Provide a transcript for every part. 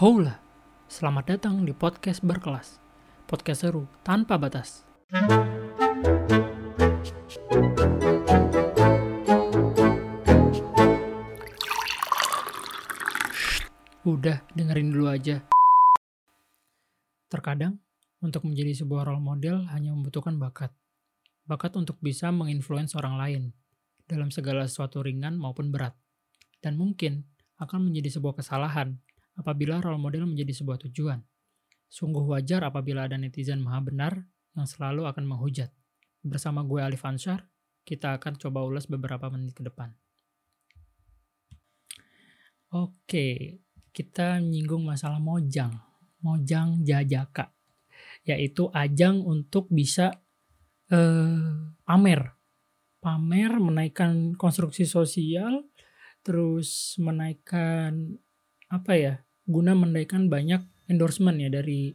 Hola, selamat datang di podcast berkelas. Podcast seru tanpa batas. Udah, dengerin dulu aja. Terkadang, untuk menjadi sebuah role model hanya membutuhkan bakat. Bakat untuk bisa menginfluence orang lain dalam segala sesuatu ringan maupun berat. Dan mungkin akan menjadi sebuah kesalahan apabila role model menjadi sebuah tujuan. Sungguh wajar apabila ada netizen maha benar yang selalu akan menghujat. Bersama gue Alif Ansyar, kita akan coba ulas beberapa menit ke depan. Oke, kita nyinggung masalah mojang. Mojang jajaka. Yaitu ajang untuk bisa eh, pamer. Pamer menaikkan konstruksi sosial, terus menaikkan apa ya guna menaikkan banyak endorsement ya dari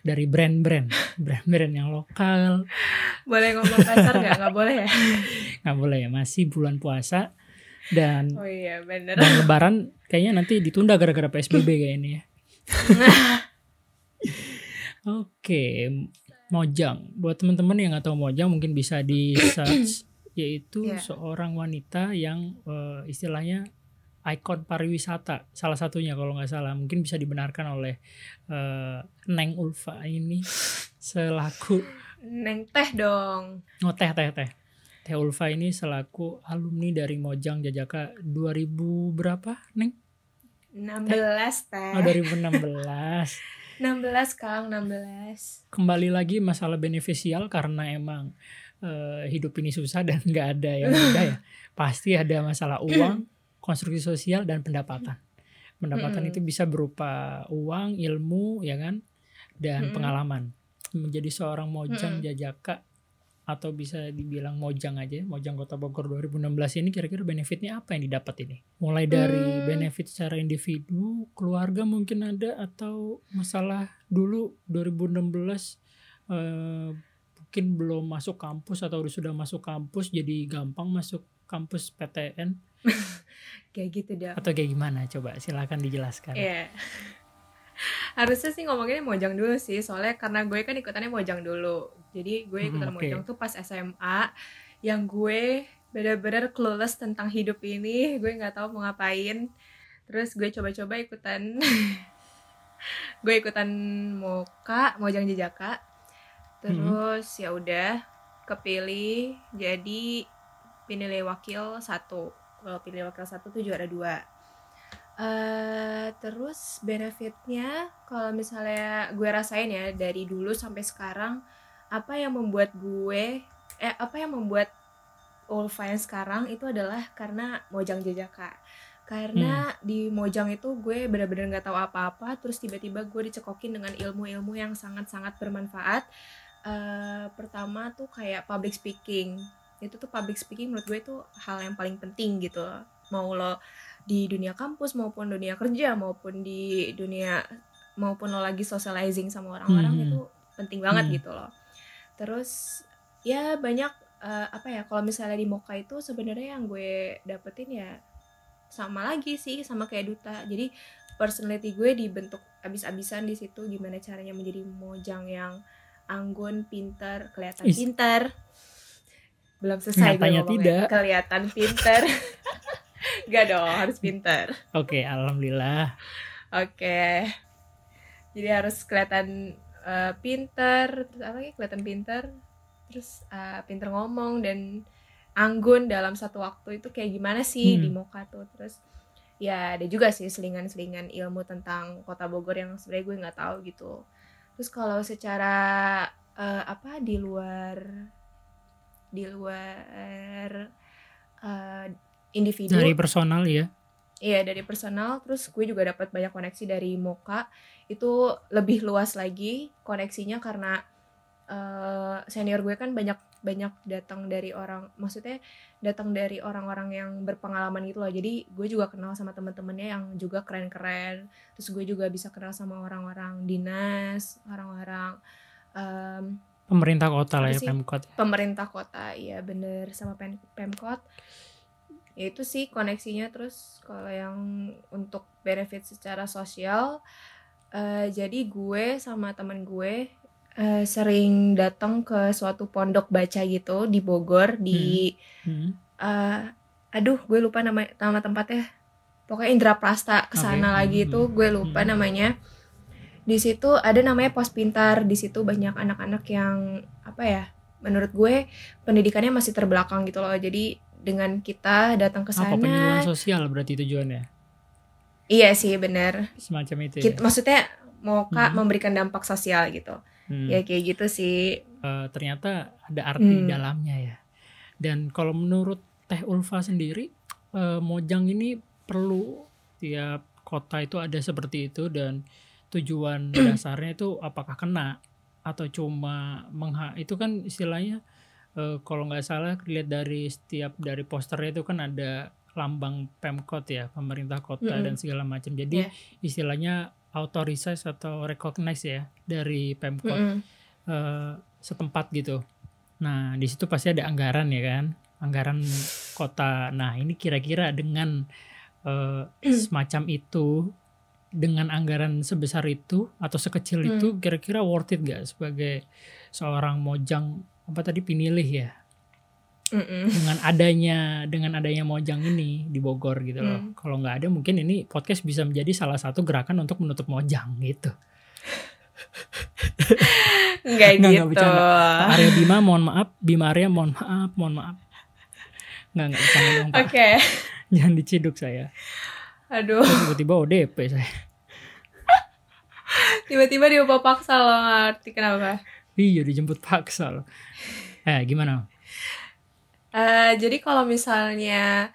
dari brand-brand brand-brand yang lokal Boleh ngomong kasar nggak? Nggak boleh ya? nggak boleh ya masih bulan puasa dan Oh iya bener. dan lebaran kayaknya nanti ditunda gara-gara psbb kayaknya ya oke mojang buat teman-teman yang nggak tahu mojang mungkin bisa di search yaitu Iya. seorang wanita yang eh, istilahnya ikon pariwisata salah satunya kalau nggak salah mungkin bisa dibenarkan oleh eh, Neng Ulfa ini selaku Neng teh dong. oh teh teh teh Teh Ulfa ini selaku alumni dari Mojang Jajaka 2000 berapa Neng? 16 teh. Oh 2016 16 Kang, 16. kembali lagi masalah beneficial karena emang eh, hidup ini susah dan nggak ada yang mudah ya pasti ada masalah uang konstruksi sosial dan pendapatan pendapatan Mm-mm. itu bisa berupa uang ilmu ya kan dan Mm-mm. pengalaman menjadi seorang mojang Mm-mm. jajaka atau bisa dibilang mojang aja mojang kota Bogor 2016 ini kira-kira benefitnya apa yang didapat ini mulai dari Hmm. benefit secara individu keluarga mungkin ada atau masalah dulu 2016 eh, mungkin belum masuk kampus atau sudah masuk kampus jadi gampang masuk kampus PTN Kayak gitu dong. atau kayak gimana coba silakan dijelaskan Iya. Harusnya sih ngomonginnya mojang dulu sih, soalnya karena gue kan ikutannya mojang dulu. Jadi gue Hmm, ikutan oke. mojang tuh pas SMA, yang gue bener-bener clueless tentang hidup ini, gue nggak tahu mau ngapain. Terus gue coba-coba ikutan, gue ikutan moka, mojang jejaka. Terus ya udah kepilih jadi pinilai wakil satu. Kalau pilih wakil satu tuh juara dua. Eh terus benefitnya kalau misalnya gue rasain ya dari dulu sampai sekarang apa yang membuat gue eh apa yang membuat Ulfa yang sekarang itu adalah karena Mojang Jajaka karena di Mojang itu gue benar-benar nggak tahu apa-apa terus tiba-tiba gue dicekokin dengan ilmu-ilmu yang sangat-sangat bermanfaat. Eh pertama tuh kayak public speaking itu tuh public speaking menurut gue itu hal yang paling penting gitu mau lo di dunia kampus maupun dunia kerja maupun di dunia maupun lo lagi socializing sama orang-orang Hmm. itu penting banget Hmm. gitu loh terus ya banyak eh, apa ya kalau misalnya di Moka itu sebenarnya yang gue dapetin ya sama lagi sih sama kayak duta jadi personality gue dibentuk abis-abisan di situ gimana caranya menjadi mojang yang anggun pintar kelihatan Is- pintar belum selesai Nyatanya tidak. kelihatan pintar Gak dong harus pintar oke alhamdulillah Oke. Jadi harus kelihatan eh, pinter, terus apa lagi? Kelihatan pinter, terus eh, pinter ngomong dan anggun dalam satu waktu itu kayak gimana sih Hmm. di Moka tuh. Terus ya ada juga sih selingan-selingan ilmu tentang Kota Bogor yang sebenarnya gue nggak tahu gitu. Terus kalau secara eh, apa di luar di luar eh, individu dari personal ya Iya dari personal, terus gue juga dapat banyak koneksi dari Moka itu lebih luas lagi koneksinya karena eh, senior gue kan banyak banyak datang dari orang, maksudnya datang dari orang-orang yang berpengalaman gitu loh. Jadi gue juga kenal sama teman-temannya yang juga keren-keren. Terus gue juga bisa kenal sama orang-orang dinas, orang-orang em, pemerintah kota lah ya sih? pemkot ya. pemerintah kota, iya bener sama Pem- pemkot. ya itu sih koneksinya terus kalau yang untuk benefit secara sosial eh, jadi gue sama temen gue eh, sering datang ke suatu pondok baca gitu di Bogor di Hmm. eh, aduh gue lupa nama nama tempatnya pokoknya Indra Prasta ke sana Oke. lagi Hmm. tuh gue lupa Hmm. namanya di situ ada namanya pos pintar di situ banyak anak-anak yang apa ya menurut gue pendidikannya masih terbelakang gitu loh jadi dengan kita datang ke Apa sana penyuluhan sosial berarti tujuannya? iya sih bener Semacam itu ya. Kit- maksudnya mau kak Hmm. memberikan dampak sosial gitu Hmm. ya kayak gitu sih Eh, ternyata ada arti di Hmm. dalamnya ya. Dan kalau menurut Teh Ulfa sendiri, eh, Mojang ini perlu tiap kota itu ada seperti itu dan tujuan dasarnya itu apakah kena atau cuma mengha itu kan istilahnya eh, kalau nggak salah dilihat dari setiap dari posternya itu kan ada lambang Pemkot ya pemerintah kota Mm-mm. dan segala macam jadi Iya. istilahnya authorize atau recognize ya dari Pemkot Mm-mm. eh, setempat gitu. Nah, di situ pasti ada anggaran ya kan, anggaran kota. Nah, ini kira-kira dengan eh, semacam itu, dengan anggaran sebesar itu atau sekecil Hmm. itu, kira-kira worth it gak sebagai seorang mojang apa tadi pinilih ya? Mm-mm. Dengan adanya dengan adanya mojang ini di Bogor gitu loh. Hmm. Kalau nggak ada mungkin ini podcast bisa menjadi salah satu gerakan untuk menutup mojang gitu. Nggak gitu nggak bercanda. Pak Arya Bima mohon maaf, Bima Arya mohon maaf, mohon maaf. Nggak, nggak bercanda dong Pak. oke Jangan diciduk saya. aduh Tiba-tiba ODP saya. Tiba-tiba dia bawa paksa lo nggak ngerti kenapa Iya dijemput paksa loh. Eh gimana? Eh, jadi kalau misalnya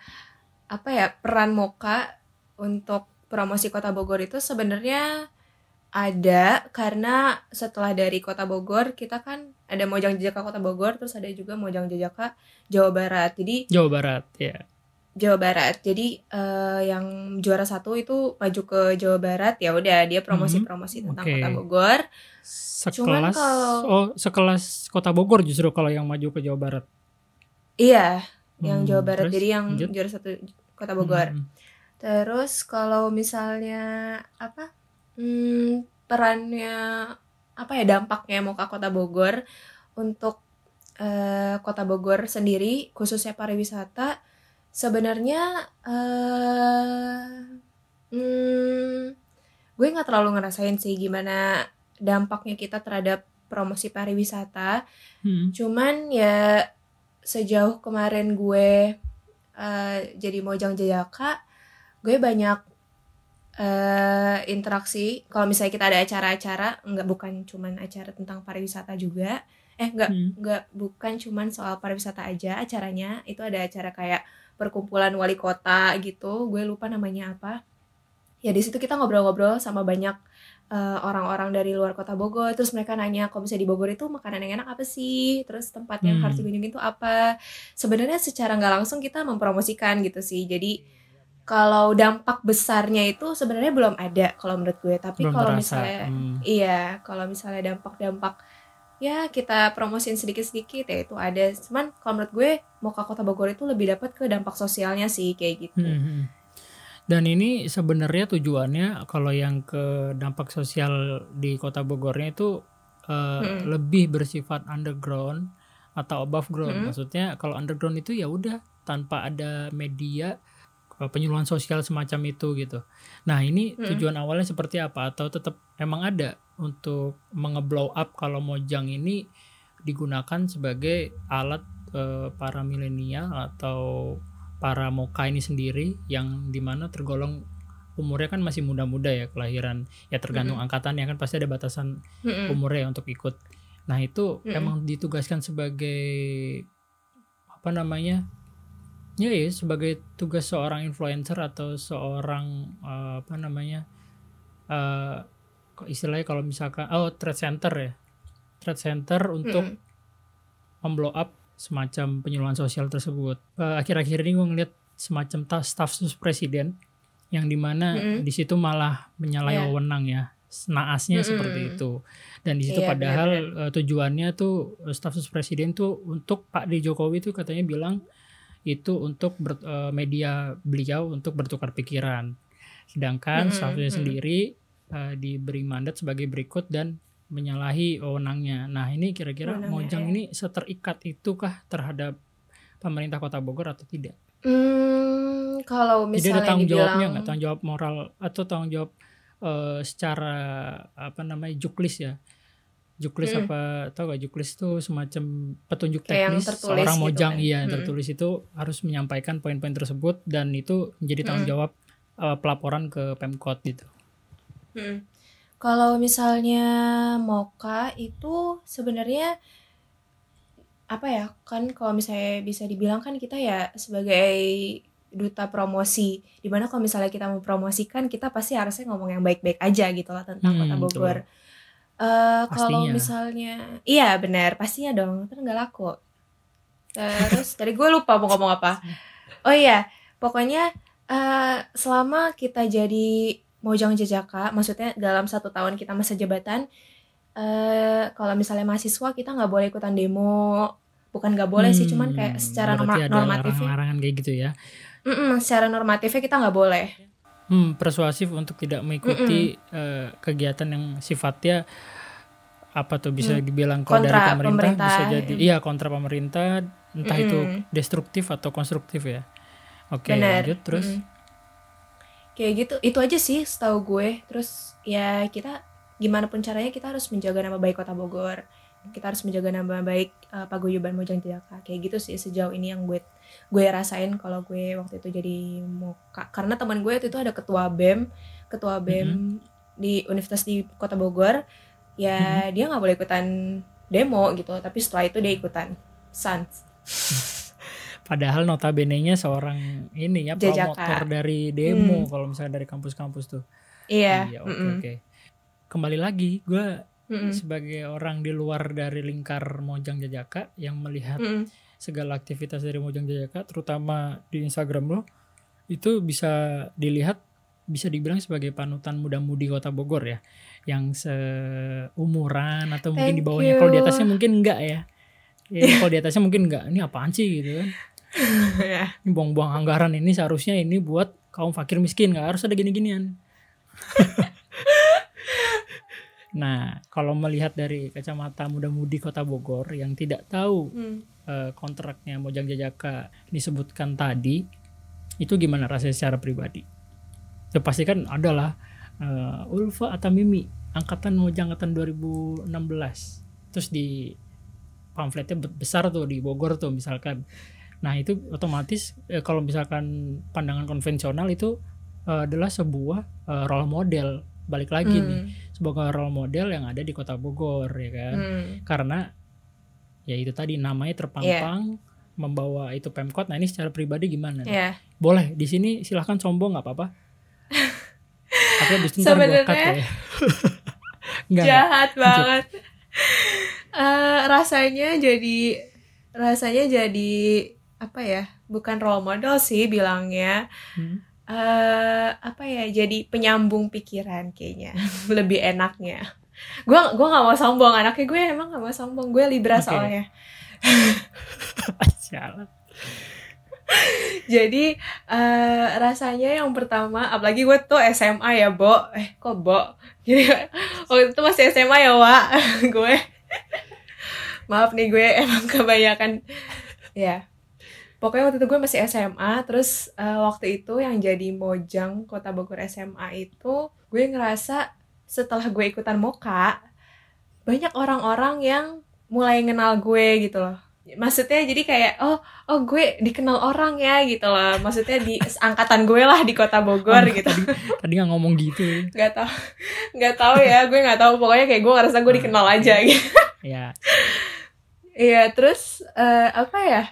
apa ya peran Moka untuk promosi Kota Bogor itu sebenarnya ada karena setelah dari Kota Bogor kita kan ada Mojang Jajaka Kota Bogor terus ada juga Mojang Jajaka Jawa Barat. Jadi Jawa Barat ya. Jawa Barat. Jadi eh, yang juara satu itu maju ke Jawa Barat ya udah dia promosi-promosi tentang oke. Kota Bogor. Cuman Sekelas kalau- oh sekelas Kota Bogor justru kalau yang maju ke Jawa Barat. Iya, yang Hmm, Jawa Barat. terus Jadi yang lanjut. juara satu Kota Bogor. Hmm, Terus kalau misalnya apa hmm, perannya apa ya dampaknya mau ke Kota Bogor untuk eh, Kota Bogor sendiri khususnya pariwisata sebenarnya eh hmm, gue nggak terlalu ngerasain sih gimana dampaknya kita terhadap promosi pariwisata hmm. Cuman ya sejauh kemarin gue eh, jadi Mojang Jayaka, gue banyak eh, interaksi. Kalau misalnya kita ada acara-acara, nggak bukan cuman acara tentang pariwisata juga. Eh nggak Hmm. nggak bukan cuman soal pariwisata aja acaranya. Itu ada acara kayak perkumpulan wali kota gitu. Gue lupa namanya apa. Ya di situ kita ngobrol-ngobrol sama banyak eh, orang-orang dari luar kota Bogor terus mereka nanya kalau misalnya di Bogor itu makanan yang enak apa sih terus tempat yang Hmm. harus dikunjungi itu apa sebenarnya secara nggak langsung kita mempromosikan gitu sih jadi kalau dampak besarnya itu sebenarnya belum ada kalau menurut gue tapi kalau misalnya Hmm. iya kalau misalnya dampak-dampak ya kita promosin sedikit-sedikit ya itu ada cuman kalau menurut gue mau ke kota Bogor itu lebih dapat ke dampak sosialnya sih kayak gitu Hmm, hmm. Dan ini sebenarnya tujuannya kalau yang ke dampak sosial di Kota Bogornya itu eh, Hmm. lebih bersifat underground atau above ground. Hmm. Maksudnya kalau underground itu ya udah tanpa ada media eh, penyuluhan sosial semacam itu gitu. Nah, ini Hmm. tujuan awalnya seperti apa atau tetap emang ada untuk mengeblow up kalau Mojang ini digunakan sebagai alat eh, para milenial atau para moka ini sendiri yang di mana tergolong umurnya kan masih muda-muda ya kelahiran ya tergantung Mm-mm. angkatannya kan pasti ada batasan Mm-mm. umurnya untuk ikut nah itu Mm-mm. emang ditugaskan sebagai apa namanya ya ya sebagai tugas seorang influencer atau seorang eh, apa namanya eh istilahnya kalau misalkan oh trade center ya trade center untuk Mm-mm. memblow up semacam penyuluhan sosial tersebut. Eh, Akhir-akhir ini gue ngeliat semacam ta- staf sus presiden yang di mana Mm-mm. di situ malah menyalahi Iya. wewenang ya, naasnya Mm-mm. seperti itu. Dan di situ Iya, padahal eh, tujuannya tuh eh, staf sus presiden tuh untuk Pak D Jokowi tuh katanya bilang itu untuk ber, media beliau untuk bertukar pikiran. Sedangkan Mm-mm, staffnya mm-mm. sendiri uh, diberi mandat sebagai berikut dan menyalahi wewenangnya. Nah ini kira-kira Mojang ya. ini seterikat itukah terhadap pemerintah kota Bogor atau tidak? Hmm, kalau Jadi ada misalnya tanggung jawabnya dibilang nggak? Tanggung jawab moral atau tanggung jawab eh, secara apa namanya juklis ya? Juklis Mm. apa tau gak juklis itu semacam petunjuk Kayak teknis seorang gitu mojang kan. iya yang Mm. tertulis itu harus menyampaikan poin-poin tersebut dan itu menjadi tanggung Mm. jawab eh, pelaporan ke Pemkot gitu. Hmm. Kalau misalnya Moka itu sebenarnya apa ya kan kalau misalnya bisa dibilang kan kita ya sebagai duta promosi di mana kalau misalnya kita mau promosikan kita pasti harusnya ngomong yang baik-baik aja gitu lah tentang Hmm, kota betul. Bogor. Eh kalau misalnya iya benar pastinya dong kan nggak laku. Terus tadi gue lupa mau ngomong apa. Oh iya pokoknya eh selama kita jadi Mojang Jajaka, maksudnya dalam satu tahun kita masa jabatan, eh kalau misalnya mahasiswa kita nggak boleh ikutan demo, bukan nggak boleh sih, cuman kayak Hmm, secara norma- ada normatifnya, larangan-larangan kayak gitu ya. Mm-mm, secara normatifnya kita nggak boleh. Hmm, persuasif untuk tidak mengikuti eh, kegiatan yang sifatnya apa tuh bisa Hmm. dibilang kalau dari Kontra pemerintah, pemerintah, bisa jadi mm. iya kontra pemerintah entah itu Mm-mm. destruktif atau konstruktif ya. Oke, Benar. lanjut terus. Mm-mm. Kayak gitu, itu aja sih setahu gue. Terus ya kita gimana pun caranya kita harus menjaga nama baik Kota Bogor. Kita harus menjaga nama baik uh, Paguyuban Mojang Jajaka. Kayak gitu sih sejauh ini yang gue gue rasain kalau gue waktu itu jadi moka. Karena teman gue waktu itu ada ketua BEM, ketua BEM di universitas di Kota Bogor. Ya dia nggak boleh ikutan demo gitu, tapi setelah itu dia ikutan Sans. Padahal notabene-nya seorang ini ya Jajaka. promotor dari demo Hmm. kalau misalnya dari kampus-kampus tuh. Iya. Iya, oke mm-mm, oke. Kembali lagi, gue mm-mm, sebagai orang di luar dari lingkar Mojang Jajaka yang melihat mm-mm. segala aktivitas dari Mojang Jajaka terutama di Instagram lo itu bisa dilihat bisa dibilang sebagai panutan muda-mudi kota Bogor ya yang seumuran atau mungkin di Thank bawahnya kalau di atasnya mungkin enggak ya ya kalau di atasnya mungkin enggak ini apaan sih gitu kan Ya. ini buang-buang anggaran ini seharusnya ini buat kaum fakir miskin nggak harus ada gini-ginian nah kalau melihat dari kacamata muda-mudi kota Bogor yang tidak tahu Hmm. eh, kontraknya Mojang Jajaka disebutkan tadi itu gimana rasanya secara pribadi? Ya pasti kan adalah eh, Ulfa atau Mimi angkatan Mojang angkatan 2016 terus di pamfletnya be- besar tuh di Bogor tuh misalkan nah itu otomatis eh, kalau misalkan pandangan konvensional itu eh, adalah sebuah eh, role model balik lagi nih Hmm. sebagai role model yang ada di kota Bogor ya kan Hmm. karena ya itu tadi namanya terpampang membawa itu pemkot nah ini secara pribadi gimana nih? Ya. boleh di sini silahkan sombong nggak apa-apa tapi abis itu gua cut ya Enggak, Jahat banget. Eh, rasanya jadi rasanya jadi apa ya? Bukan role model sih bilangnya. Hmm. eh apa ya? Jadi penyambung pikiran kayaknya. Lebih enaknya. Gua gua nggak mau sombong anaknya gue emang nggak mau sombong gue libra Oke. soalnya jadi eh rasanya yang pertama apalagi gue tuh SMA ya Bo eh kok Bo jadi waktu itu masih SMA ya Wak gue maaf nih gue emang kebanyakan ya pokoknya waktu itu gue masih SMA terus eh, waktu itu yang jadi mojang kota Bogor SMA itu gue ngerasa setelah gue ikutan moka banyak orang-orang yang mulai kenal gue gitu loh. Maksudnya jadi kayak oh oh gue dikenal orang ya gitu loh. Maksudnya di angkatan gue lah di kota Bogor Oh, gitu. tadi tadi nggak ngomong gitu. Nggak tahu nggak tahu ya gue nggak tahu pokoknya kayak gue ngerasa gue dikenal Ah, aja gitu. Ya iya terus eh, apa ya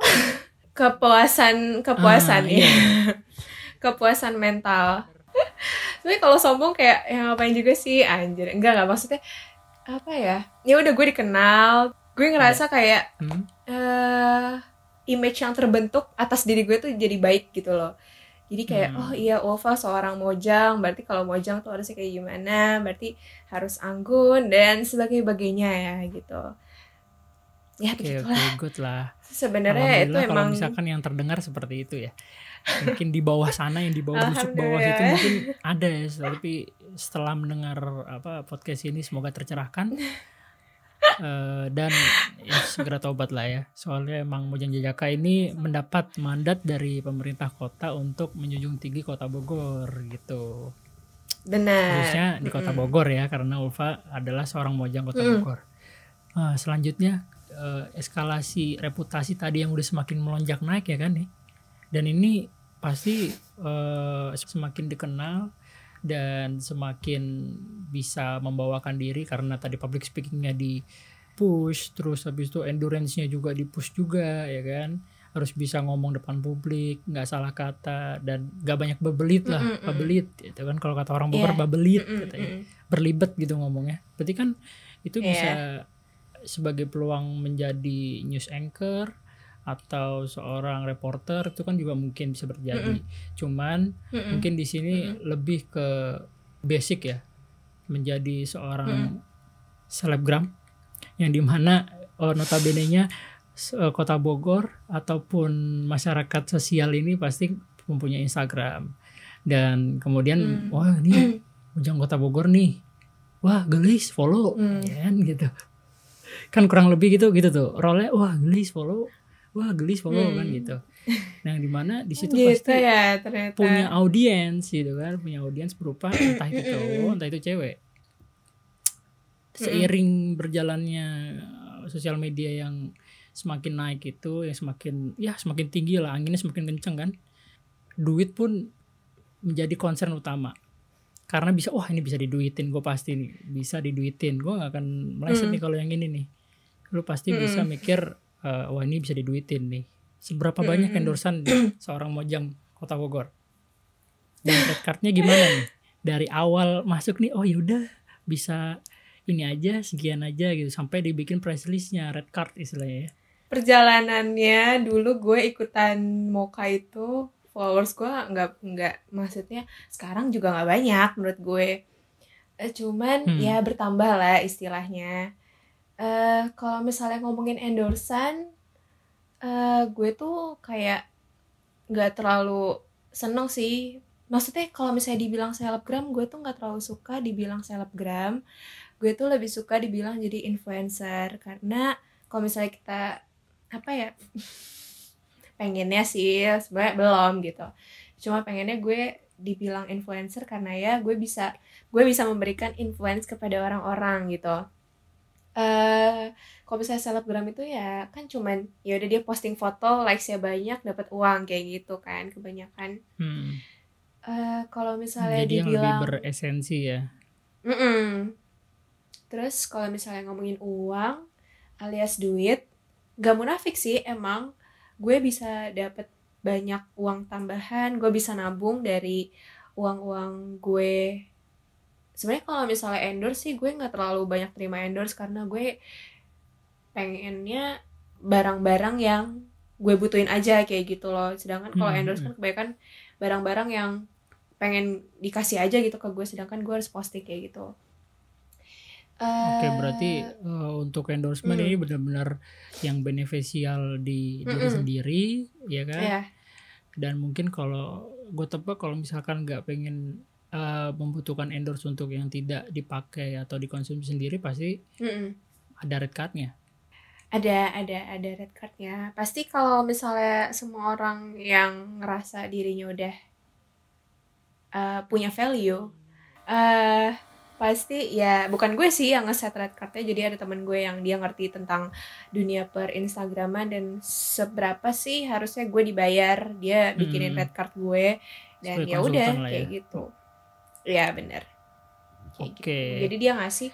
kepuasan kepuasan Ah, ya iya. kepuasan mental tapi kalau sombong kayak yang ngapain juga sih anjir enggak nggak maksudnya apa ya ya udah gue dikenal gue ngerasa kayak Hmm. eh image yang terbentuk atas diri gue tuh jadi baik gitu loh. Jadi kayak Hmm. oh iya Ulfa seorang mojang, berarti kalau mojang tuh harusnya kayak gimana? Berarti harus anggun dan sebagainya ya gitu. Ya Oke, begitulah oke, good lah. sebenarnya itu Alhamdulillah kalau emang misalkan yang terdengar seperti itu ya. Mungkin di bawah sana yang di bawah busuk bawah itu mungkin ada ya, tapi setelah mendengar apa podcast ini semoga tercerahkan. Eh, dan ya, segera tobat lah ya. Soalnya emang Mojang Jajaka ini mendapat mandat dari pemerintah kota untuk menjunjung tinggi kota Bogor gitu. benar Khususnya di kota. Bogor ya, karena Ulfa adalah seorang Mojang kota Mm. Bogor. Ah, selanjutnya eh, eskalasi reputasi tadi yang udah semakin melonjak naik ya kan nih. Dan ini pasti eh, semakin dikenal dan semakin bisa membawakan diri karena tadi public speakingnya di push terus habis itu endurance-nya juga di push juga ya kan harus bisa ngomong depan publik nggak salah kata dan nggak banyak bebelit lah Mm, mm, mm. bebelit itu kan kalau kata orang Bogor Iya. bebelit katanya mm-mm. berlibet gitu ngomongnya. Berarti kan itu Iya. bisa sebagai peluang menjadi news anchor atau seorang reporter itu kan juga mungkin bisa terjadi. Cuman Mm-mm. mungkin di sini lebih ke basic ya menjadi seorang selebgram yang di mana oh, notabene-nya eh, kota Bogor ataupun masyarakat sosial ini pasti mempunyai Instagram dan kemudian Hmm. wah ini Ujang Kota Bogor nih wah gelis follow Hmm. ya kan gitu kan kurang lebih gitu gitu tuh. Role wah gelis follow. Wah gelis follow Hmm. kan gitu. Nah yang di mana di situ gitu pasti ya ternyata. punya audiens gitu kan. Punya audiens berupa entah itu cowok entah itu cewek. Seiring berjalannya sosial media yang semakin naik itu yang semakin ya semakin tinggi lah. Anginnya semakin kenceng kan. Duit pun menjadi concern utama. Karena bisa wah ini bisa diduitin gue pasti nih. Bisa diduitin. Gue gak akan meleset Hmm. nih kalau yang ini nih lu pasti Hmm. bisa mikir eh, wah ini bisa diduitin nih seberapa banyak Hmm. endorsan seorang mojang kota Bogor dan red cardnya gimana nih dari awal masuk nih oh yaudah bisa ini aja sekian aja gitu sampai dibikin press listnya red card istilahnya ya perjalanannya dulu gue ikutan Moka itu followers gue nggak nggak maksudnya sekarang juga nggak banyak menurut gue Eh, cuman Hmm. ya bertambah lah istilahnya eh kalau misalnya ngomongin endorsan eh gue tuh kayak nggak terlalu seneng sih. Maksudnya kalau misalnya dibilang selebgram gue tuh nggak terlalu suka dibilang selebgram. Gue tuh lebih suka dibilang jadi influencer. Karena kalau misalnya kita apa ya pengennya sih sebenarnya belum gitu. Cuma pengennya gue dibilang influencer karena ya gue bisa gue bisa memberikan influence kepada orang-orang gitu eh kalau misalnya selebgram itu ya kan cuman ya udah dia posting foto likesnya banyak dapat uang kayak gitu kan kebanyakan Hmm. eh kalau misalnya jadi yang lebih dibilang beresensi ya Mm-mm. Terus kalau misalnya ngomongin uang alias duit, gak munafik sih emang gue bisa dapet banyak uang tambahan, gue bisa nabung dari uang-uang gue. Sebenarnya kalau misalnya endorse sih gue nggak terlalu banyak terima endorse karena gue pengennya barang-barang yang gue butuhin aja kayak gitu loh. Sedangkan kalau Hmm, endorse kan kebanyakan barang-barang yang pengen dikasih aja gitu ke gue sedangkan gue harus posting kayak gitu. Oke, Eh, berarti eh, untuk endorsement mm. ini benar-benar yang beneficial di diri Mm-mm. sendiri, ya kan? ya Dan mungkin kalau gue tebak kalau misalkan nggak pengen eh, membutuhkan endorse untuk yang tidak dipakai atau dikonsumsi sendiri, pasti mm-mm. ada red cardnya. ada ada ada red cardnya pasti kalau misalnya semua orang yang ngerasa dirinya udah eh, punya value eh pasti ya bukan gue sih yang ngeset red cardnya jadi ada teman gue yang dia ngerti tentang dunia per Instagraman dan seberapa sih harusnya gue dibayar dia bikinin Hmm. red card gue dan Sebagai ya udah lah kayak ya. gitu ya bener Kayak Oke. gitu. jadi dia ngasih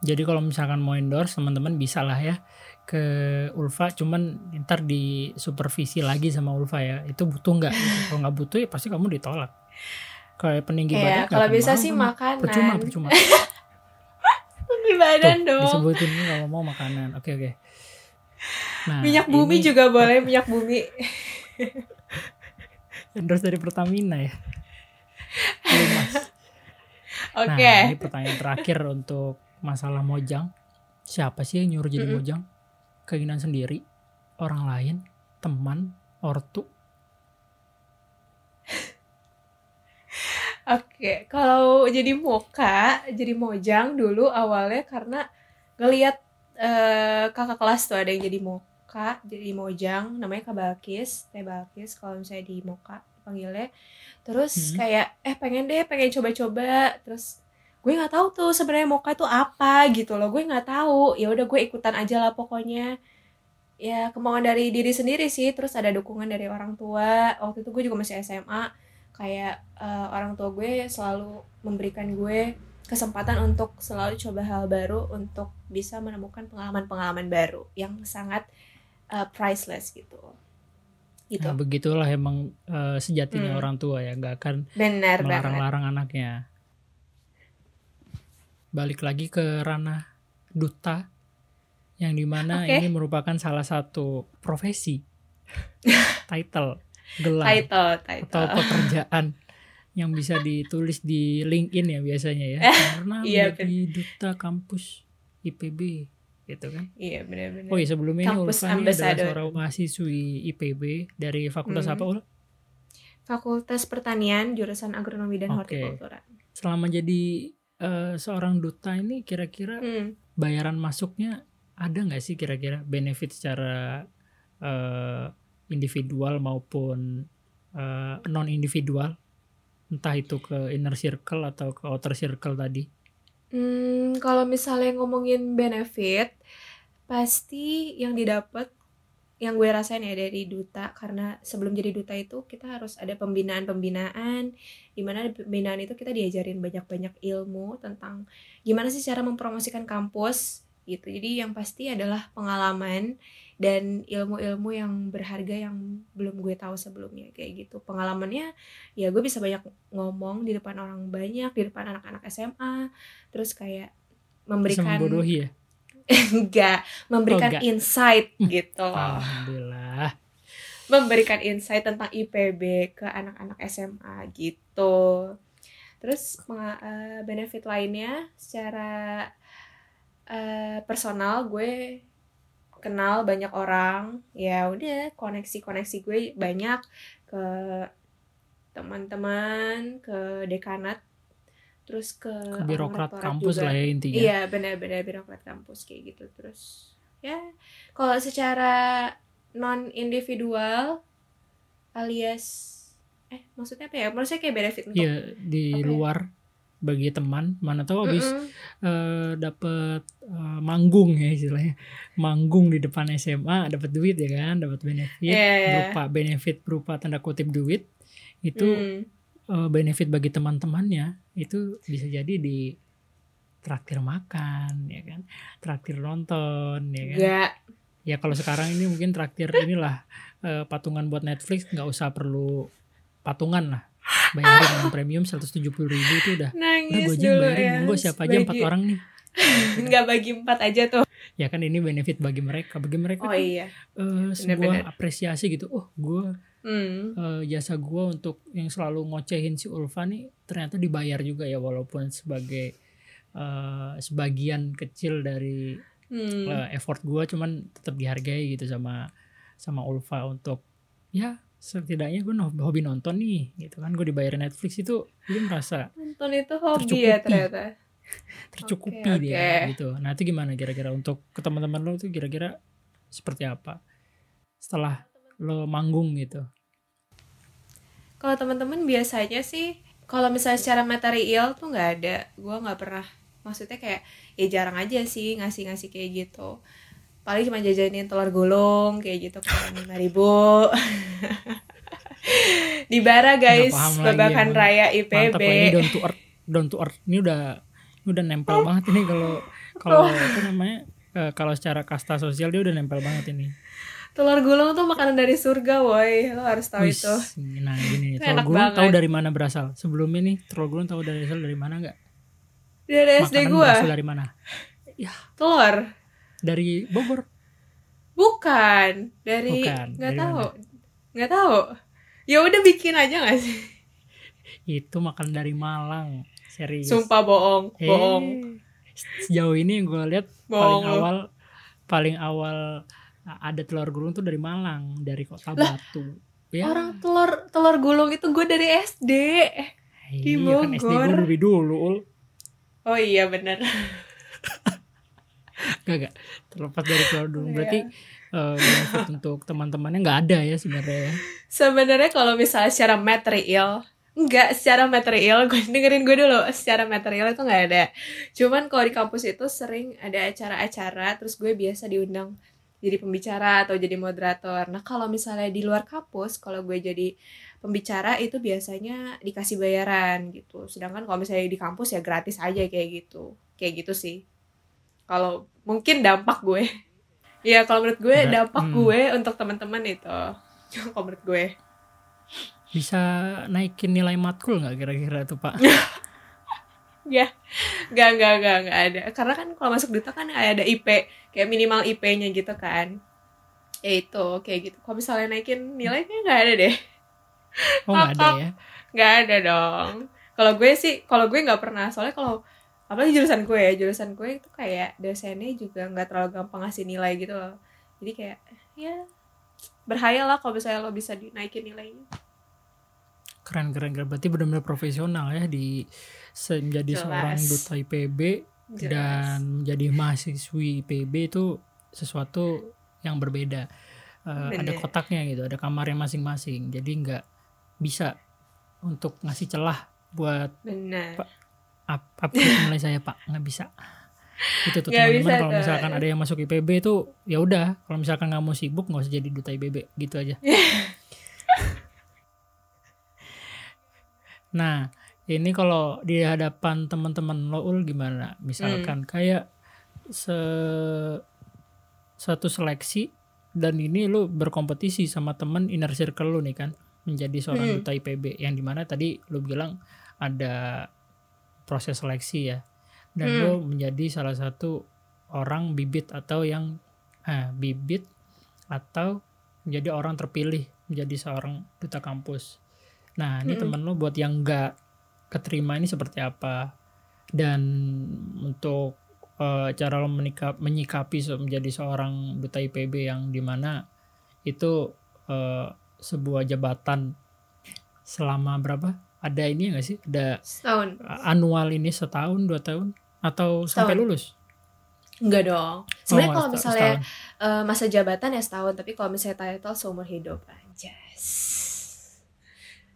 Jadi kalau misalkan mau endorse teman-teman bisa lah ya ke Ulfa, cuman ntar di supervisi lagi sama Ulfa ya. Itu butuh nggak? Kalau nggak butuh ya pasti kamu ditolak. Kayak peninggi badan ya nggak kalau bisa sih makanan Percuma, percuma. Tinggi badan Tuh, dong disebutin nih kalau mau makanan. Oke oke. Nah, minyak bumi ini juga boleh minyak bumi endorse dari Pertamina ya. Oke Nah, ini pertanyaan terakhir untuk masalah Mojang. Siapa sih yang nyuruh jadi Mm-mm. mojang? Keinginan sendiri, orang lain, teman, ortu. Oke, kalau jadi moka, jadi mojang dulu awalnya karena ngelihat eh, kakak kelas tuh ada yang jadi moka, jadi mojang, namanya Kak Balkis, Teh Balkis kalau misalnya di moka panggilnya. Terus Hmm. kayak eh pengen deh, pengen coba-coba. Terus gue nggak tahu tuh sebenarnya moka itu apa gitu loh. Gue nggak tahu. Ya udah gue ikutan aja lah pokoknya. Ya kemauan dari diri sendiri sih. Terus ada dukungan dari orang tua. Waktu itu gue juga masih SMA kayak eh, orang tua gue selalu memberikan gue kesempatan untuk selalu coba hal baru untuk bisa menemukan pengalaman-pengalaman baru yang sangat eh, priceless gitu gitu Nah, begitulah emang eh, sejatinya Hmm. orang tua ya, nggak akan melarang-larang anaknya. Balik lagi ke ranah duta, yang di mana Oke. ini merupakan salah satu profesi, title, gelar, title atau title pekerjaan yang bisa ditulis di LinkedIn ya biasanya ya. Karena Iya, menjadi duta kampus IPB, gitu kan. iya benar-benar Oh iya sebelumnya ini Kampus Ulfa ini adalah seorang mahasiswi IPB dari Fakultas Hmm. apa Ul? Fakultas Pertanian jurusan Agronomi dan Oke. Hortikultura Selama jadi eh, seorang duta ini kira-kira Hmm. bayaran masuknya ada nggak sih kira-kira benefit secara eh, individual maupun non individual entah itu ke inner circle atau ke outer circle tadi Hmm, kalau misalnya ngomongin benefit, pasti yang didapat yang gue rasain ya dari duta karena sebelum jadi duta itu kita harus ada pembinaan-pembinaan di mana di pembinaan itu kita diajarin banyak-banyak ilmu tentang gimana sih cara mempromosikan kampus gitu. Jadi yang pasti adalah pengalaman dan ilmu-ilmu yang berharga yang belum gue tahu sebelumnya kayak gitu. Pengalamannya ya gue bisa banyak ngomong di depan orang banyak, di depan anak-anak SMA, terus kayak bisa memberikan membodohi ya enggak memberikan enggak. insight gitu Ah. loh alhamdulillah memberikan insight tentang IPB ke anak-anak SMA gitu terus eh, benefit lainnya secara eh, personal gue kenal banyak orang ya udah koneksi-koneksi gue banyak ke teman-teman ke dekanat terus ke, ke birokrat kampus juga. lah ya intinya Iya benar-benar birokrat kampus kayak gitu terus ya kalau secara non individual alias eh maksudnya apa ya? Maksudnya kayak benefit untuk Iya, di Apa ya? luar bagi teman mana tahu habis Mm-mm. eh, dapat eh, manggung ya istilahnya manggung di depan SMA dapat duit ya kan dapat benefit Iya, iya. berupa benefit berupa tanda kutip duit itu Hmm. eh, benefit bagi teman-temannya itu bisa jadi di traktir makan ya kan traktir nonton ya kan Enggak. ya kalau sekarang ini mungkin traktir inilah eh, patungan buat Netflix nggak usah perlu patungan lah bayarin yang premium 170 ribu itu udah udah Nangis gue aja dulu bayarin ya. monggo siapa aja empat orang nih Enggak bagi empat aja tuh. ya kan ini benefit bagi mereka bagi mereka Oh tuh, iya. eh, sebuah Bener-bener. apresiasi gitu oh gue Hmm. eh, jasa gue untuk yang selalu ngocehin si Ulfa nih ternyata dibayar juga ya walaupun sebagai eh, sebagian kecil dari Hmm. eh, effort gue cuman tetap dihargai gitu sama sama Ulfa untuk ya setidaknya gue hobi nonton nih gitu kan gue dibayar Netflix itu gue merasa Nonton itu hobi Tercukupi. ya ternyata. tercukupi Oke, dia oke. gitu nah itu gimana kira-kira untuk ke teman-teman lo tuh kira-kira seperti apa setelah lo manggung gitu Kalau teman-teman biasanya sih kalau misalnya secara material tuh nggak ada. Gua nggak pernah. Maksudnya kayak ya jarang aja sih ngasih-ngasih kayak gitu. Paling cuma jajanin telur gulung kayak gitu kan lima ribu. Di bara guys, babakan emang. raya IPB. ini down to earth down to earth ini udah ini udah nempel banget ini kalau kalau apa namanya eh, kalau secara kasta sosial dia udah nempel banget ini Telur gulung tuh makanan dari surga, woi. Lo harus tahu Wis, itu. nah gini Itu telur enak gulung tahu dari mana berasal sebelumnya nih telur gulung tahu dari asal dari mana nggak Dari SD makanan gua. berasal dari mana Telur. Dari Bogor Bukan. Dari nggak tahu. Nggak tahu. Ya udah bikin aja gak sih? itu makan dari Malang serius Sumpah bohong, Eh, bohong. sejauh ini yang gue lihat paling awal paling awal ada telur gulung tuh dari Malang dari kota Lah, Batu ya Orang telur telur gulung itu gue dari SD. di iya kan SD gue Bogor. lebih dulu ul Oh iya bener. gak gak terlepas dari gulung Iya. berarti eh, benefit untuk teman-temannya nggak ada ya sebenarnya ya. Sebenarnya kalau misalnya secara material, enggak secara material, gue dengerin gue dulu, secara material itu nggak ada. Cuman kalau di kampus itu sering ada acara-acara, terus gue biasa diundang jadi pembicara atau jadi moderator. Nah kalau misalnya di luar kampus, kalau gue jadi pembicara itu biasanya dikasih bayaran gitu. Sedangkan kalau misalnya di kampus ya gratis aja kayak gitu, kayak gitu sih. Kalau mungkin dampak gue, ya kalau menurut gue Nggak, dampak hmm. gue untuk teman-teman itu, kalau menurut gue. bisa naikin nilai matkul nggak kira-kira tuh pak Ya, nggak nggak nggak nggak ada. Karena kan kalau masuk duta kan ada IP, kayak minimal IP-nya gitu kan. Ya itu kayak gitu. Kalau misalnya naikin nilainya nggak ada deh, oh nggak ada ya nggak ada dong. Kalau gue sih, kalau gue nggak pernah. Soalnya kalau apalagi jurusan gue ya, jurusan gue itu kayak dosennya juga nggak terlalu gampang ngasih nilai gitu loh. Jadi kayak ya berhayal lah kalau misalnya lo bisa dinaikin nilainya. keren keren keren berarti benar-benar profesional ya di se- menjadi Jelas. seorang duta IPB Jelas. dan menjadi mahasiswi IPB itu sesuatu yang berbeda Eh, ada Bener. kotaknya gitu ada kamarnya masing-masing jadi nggak bisa untuk ngasih celah buat benar. Up upgrade nilai saya pak. Nggak bisa. Itu tuh teman-teman kalau misalkan ada yang masuk IPB itu ya udah. Kalau misalkan nggak mau sibuk nggak usah jadi duta IPB gitu aja. Nah ini kalau di hadapan teman-teman lo ul gimana? Hmm. misalkan kayak se satu seleksi dan ini lu berkompetisi sama temen inner circle lu nih kan menjadi seorang Hmm. duta IPB yang di mana tadi lu bilang ada proses seleksi ya dan Hmm. lu menjadi salah satu orang bibit atau yang eh, bibit atau menjadi orang terpilih menjadi seorang duta kampus nah ini Hmm. temen lu buat yang nggak keterima ini seperti apa dan untuk eh, cara lo menikap, menyikapi menjadi seorang duta IPB yang di mana itu eh, sebuah jabatan selama berapa ada ini nggak sih ada Setahun. annual ini setahun dua tahun atau sampai Setahun. lulus Enggak dong. Sebenarnya Oh, kalau seta- misalnya setahun. eh, masa jabatan ya setahun, tapi kalau misalnya title seumur hidup aja.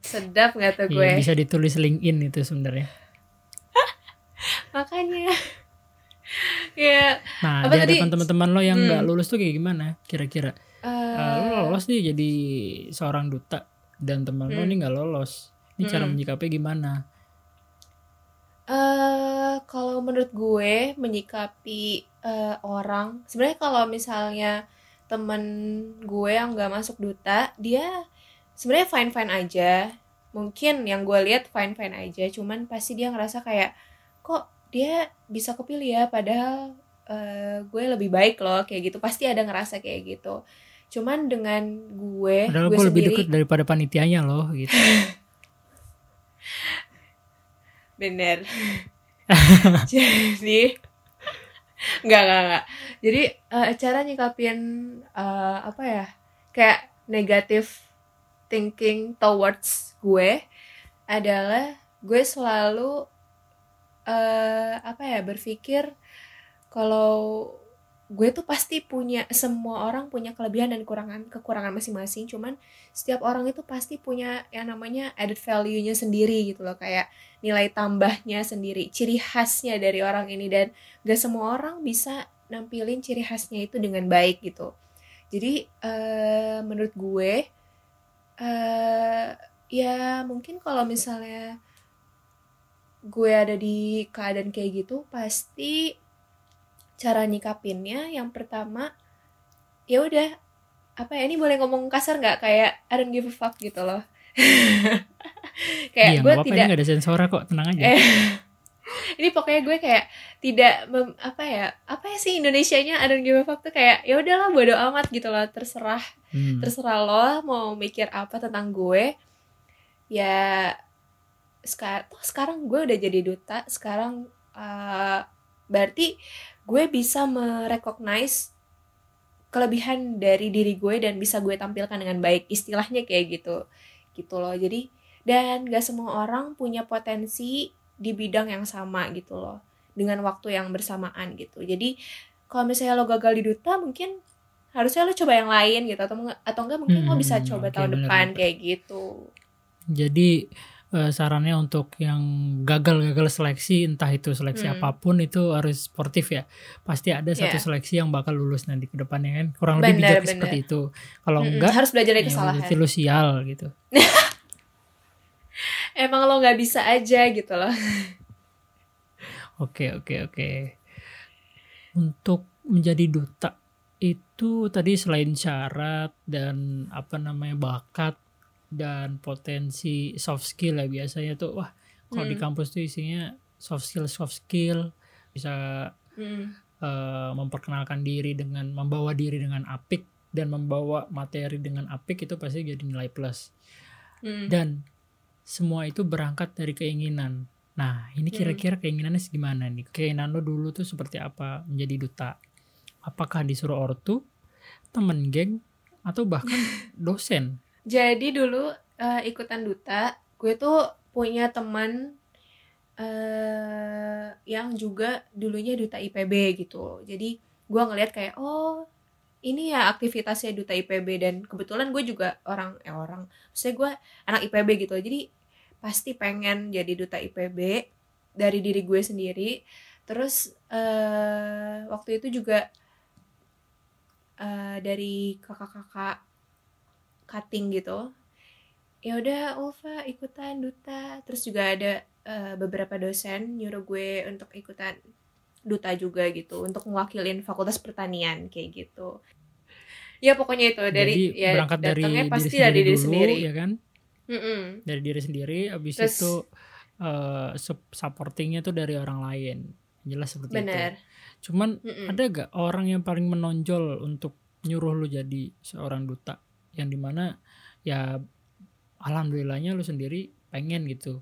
Sedap nggak tuh gue? Iya, bisa ditulis LinkedIn itu sebenarnya Makanya. ya. nah Apa di tadi? teman-teman lo yang nggak Hmm. lulus tuh kayak gimana kira-kira Eh, lo eh, lolos nih jadi seorang duta dan teman lo Hmm. nih nggak lolos ini cara Hmm. menyikapi gimana eh, kalau menurut gue menyikapi eh, orang, sebenarnya kalau misalnya temen gue yang nggak masuk duta, dia sebenarnya fine fine aja. Mungkin yang gue lihat fine fine aja, cuman pasti dia ngerasa kayak kok dia bisa kepilih ya, padahal eh, gue lebih baik loh kayak gitu. Pasti ada ngerasa kayak gitu. Cuman dengan gue, padahal gue gue lebih sendiri, deket daripada panitianya loh gitu Bener. Jadi nggak nggak nggak. Jadi eh, cara nyikapin eh, apa ya kayak negative thinking towards gue adalah gue selalu eh apa ya berpikir kalau gue tuh pasti punya semua orang punya kelebihan dan kekurangan kekurangan masing-masing. Cuman setiap orang itu pasti punya yang namanya added value-nya sendiri gitu loh. Kayak nilai tambahnya sendiri ciri khasnya dari orang ini. Dan gak semua orang bisa nampilin ciri khasnya itu dengan baik gitu. Jadi eh, menurut gue eh ya mungkin kalau misalnya gue ada di keadaan kayak gitu pasti cara nyikapinnya yang pertama ya udah apa ya ini boleh ngomong kasar nggak? Kayak I don't give a fuck gitu loh. Kayak iya gue tidak ini gak ada sensora kok tenang aja. Eh ini pokoknya gue kayak tidak mem- apa ya apa ya sih Indonesianya I don't give a fuck tuh kayak ya udahlah bodo amat gitu loh terserah Hmm. terserah lo mau mikir apa tentang gue. Ya sekarang sekarang gue udah jadi duta sekarang uh, berarti gue bisa merecognize kelebihan dari diri gue dan bisa gue tampilkan dengan baik istilahnya kayak gitu gitu loh. Jadi dan gak semua orang punya potensi di bidang yang sama gitu loh dengan waktu yang bersamaan gitu. Jadi kalau misalnya lo gagal di duta mungkin harusnya lo coba yang lain gitu atau atau enggak mungkin hmm, lo bisa hmm, coba okay, tahun bener, depan bener. kayak gitu. Jadi uh, sarannya untuk yang gagal-gagal seleksi entah itu seleksi hmm. apa pun itu harus sportif ya. Pasti ada satu yeah. seleksi yang bakal lulus nanti ke depannya kan? Kurang bener, lebih bijak bener. seperti itu. Kalau hmm, enggak harus belajar dari ya. kesalahan lo sial gitu. Emang lo nggak bisa aja gitu loh. Oke oke oke. Untuk menjadi duta itu tadi selain syarat dan apa namanya bakat dan potensi soft skill ya biasanya tuh wah kalau hmm. di kampus tuh isinya soft skill soft skill bisa hmm. uh, memperkenalkan diri dengan membawa diri dengan apik dan membawa materi dengan apik itu pasti jadi nilai plus hmm. dan semua itu berangkat dari keinginan. Nah, ini hmm. kira-kira keinginannya gimana nih? Keinginan lo dulu tuh seperti apa menjadi duta? Apakah disuruh ortu, temen geng, atau bahkan dosen? Jadi dulu uh, ikutan duta, gue tuh punya teman uh, yang juga dulunya duta IPB gitu. Jadi gue ngeliat kayak oh ini ya aktivitasnya duta IPB dan kebetulan gue juga orang eh orang saya gue anak IPB gitu. Jadi pasti pengen jadi duta IPB dari diri gue sendiri. Terus uh, waktu itu juga uh, dari kakak-kakak cutting gitu. Ya udah Ulfa ikutan duta. Terus juga ada uh, beberapa dosen nyuruh gue untuk ikutan duta juga gitu untuk mewakilin fakultas pertanian kayak gitu. Ya pokoknya itu. Dari Jadi, ya berangkat dari pasti dari diri dulu, sendiri. ya kan? Mm -mm. dari diri sendiri abis Terus, itu uh, supportingnya tuh dari orang lain. Jelas seperti bener. itu cuman mm -mm. ada gak orang yang paling menonjol untuk nyuruh lu jadi seorang duta yang di mana ya alhamdulillahnya lu sendiri pengen gitu.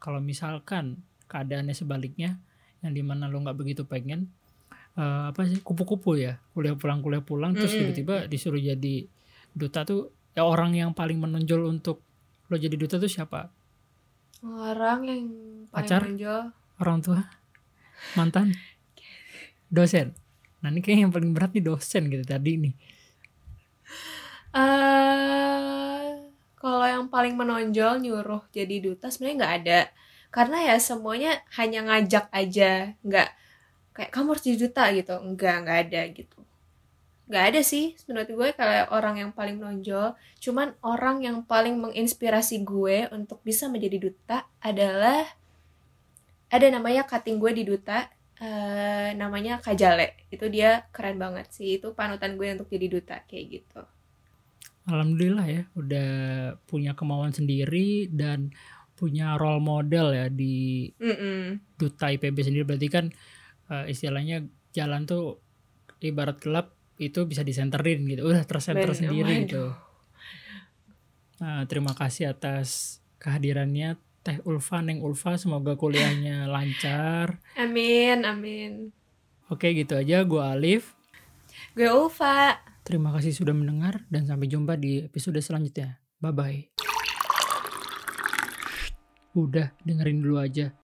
Kalau misalkan keadaannya sebaliknya yang di mana lo nggak begitu pengen uh, apa sih kupu-kupu ya kuliah pulang kuliah pulang mm -hmm. terus tiba-tiba disuruh jadi duta tuh ya orang yang paling menonjol untuk lo jadi duta tuh siapa? Orang yang paling pacar? menonjol. orang tua? Mantan? Dosen? Nah ini kayak yang paling berat nih dosen gitu tadi nih uh, kalau yang paling menonjol nyuruh jadi duta sebenarnya nggak ada. Karena ya semuanya hanya ngajak aja. Nggak kayak kamu harus jadi duta gitu. Enggak nggak ada gitu. Nggak ada sih menurut gue kayak orang yang paling menonjol. Cuman orang yang paling menginspirasi gue untuk bisa menjadi duta adalah ada namanya cutting gue di duta. Uh, namanya Kajale itu dia keren banget sih. Itu panutan gue untuk jadi duta kayak gitu Alhamdulillah ya udah punya kemauan sendiri dan punya role model ya di mm -mm. duta IPB sendiri. Berarti kan uh, istilahnya jalan tuh ibarat gelap itu bisa disenterin gitu. Udah tersenter ben, sendiri oh gitu. Nah, terima kasih atas kehadirannya Teh Ulfa Neng Ulfa. Semoga kuliahnya lancar. Amin amin. Oke gitu aja. Gue Alif. Gue Ulfa terima kasih sudah mendengar dan sampai jumpa di episode selanjutnya. Bye bye udah dengerin dulu aja